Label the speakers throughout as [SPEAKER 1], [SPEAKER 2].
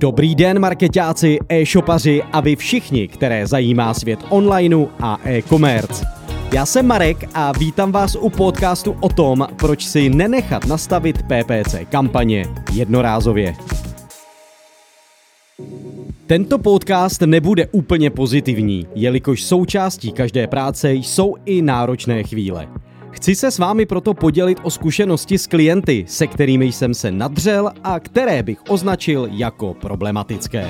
[SPEAKER 1] Dobrý den, marketáci, e-shopaři a vy všichni, které zajímá svět onlineu a e-commerce. Já jsem Marek a vítám vás u podcastu o tom, proč si nenechat nastavit PPC kampaně jednorázově. Tento podcast nebude úplně pozitivní, jelikož součástí každé práce jsou i náročné chvíle. Chci se s vámi proto podělit o zkušenosti s klienty, se kterými jsem se nadřel a které bych označil jako problematické.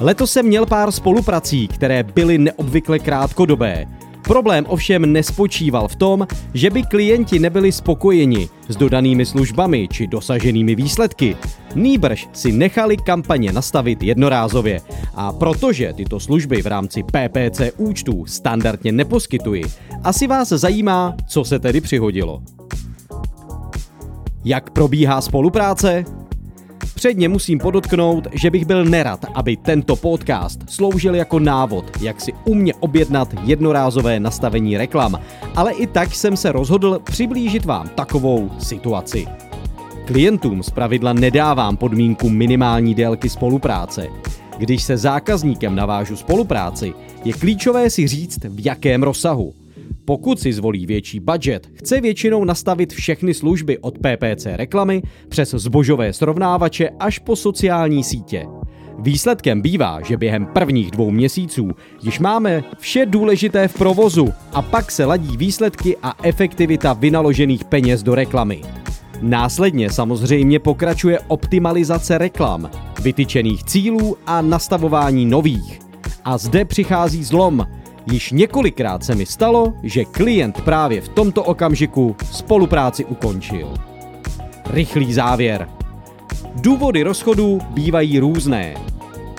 [SPEAKER 1] Letos jsem měl pár spoluprací, které byly neobvykle krátkodobé. Problém ovšem nespočíval v tom, že by klienti nebyli spokojeni s dodanými službami či dosaženými výsledky. Nýbrž si nechali kampaně nastavit jednorázově. A protože tyto služby v rámci PPC účtů standardně neposkytuji, asi vás zajímá, co se tedy přihodilo. Jak probíhá spolupráce? Předně musím podotknout, že bych byl nerad, aby tento podcast sloužil jako návod, jak si u mě objednat jednorázové nastavení reklam, ale i tak jsem se rozhodl přiblížit vám takovou situaci. Klientům zpravidla nedávám podmínku minimální délky spolupráce. Když se zákazníkem navážu spolupráci, je klíčové si říct, v jakém rozsahu – pokud si zvolí větší budget, chce většinou nastavit všechny služby od PPC reklamy přes zbožové srovnávače až po sociální sítě. Výsledkem bývá, že během prvních dvou měsíců již máme vše důležité v provozu a pak se ladí výsledky a efektivita vynaložených peněz do reklamy. Následně samozřejmě pokračuje optimalizace reklam, vytyčených cílů a nastavování nových. A zde přichází zlom, Již několikrát se mi stalo, že klient právě v tomto okamžiku spolupráci ukončil. Rychlý závěr. Důvody rozchodu bývají různé.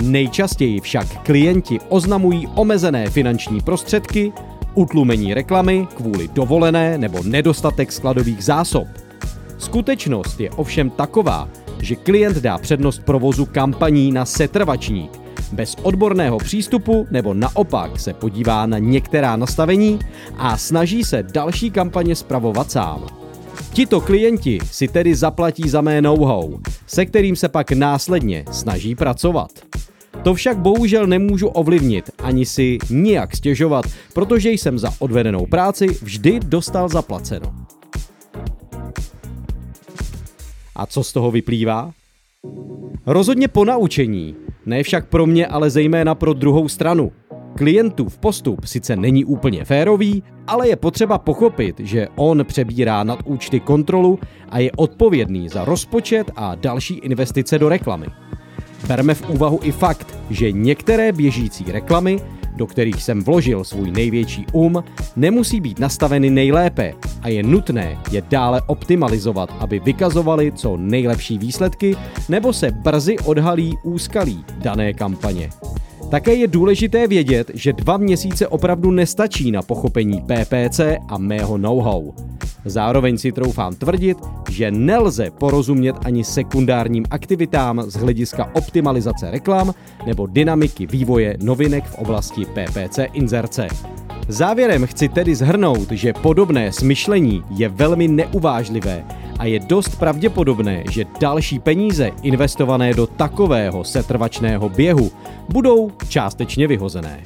[SPEAKER 1] Nejčastěji však klienti oznamují omezené finanční prostředky, utlumení reklamy kvůli dovolené nebo nedostatek skladových zásob. Skutečnost je ovšem taková, že klient dá přednost provozu kampaní na setrvačník, bez odborného přístupu nebo naopak se podívá na některá nastavení a snaží se další kampaně spravovat sám. Tito klienti si tedy zaplatí za mé know-how, se kterým se pak následně snaží pracovat. To však bohužel nemůžu ovlivnit ani si nijak stěžovat, protože jsem za odvedenou práci vždy dostal zaplaceno. A co z toho vyplývá? Rozhodně po naučení, ne však pro mě, ale zejména pro druhou stranu. Klientův postup sice není úplně férový, ale je potřeba pochopit, že on přebírá nad účty kontrolu a je odpovědný za rozpočet a další investice do reklamy. Berme v úvahu i fakt, že některé běžící reklamy do kterých jsem vložil svůj největší um, nemusí být nastaveny nejlépe a je nutné je dále optimalizovat, aby vykazovali co nejlepší výsledky nebo se brzy odhalí úskalí dané kampaně. Také je důležité vědět, že dva měsíce opravdu nestačí na pochopení PPC a mého know-how. Zároveň si troufám tvrdit, že nelze porozumět ani sekundárním aktivitám z hlediska optimalizace reklam nebo dynamiky vývoje novinek v oblasti PPC inzerce. Závěrem chci tedy zhrnout, že podobné smyšlení je velmi neuvážlivé a je dost pravděpodobné, že další peníze investované do takového setrvačného běhu budou částečně vyhozené.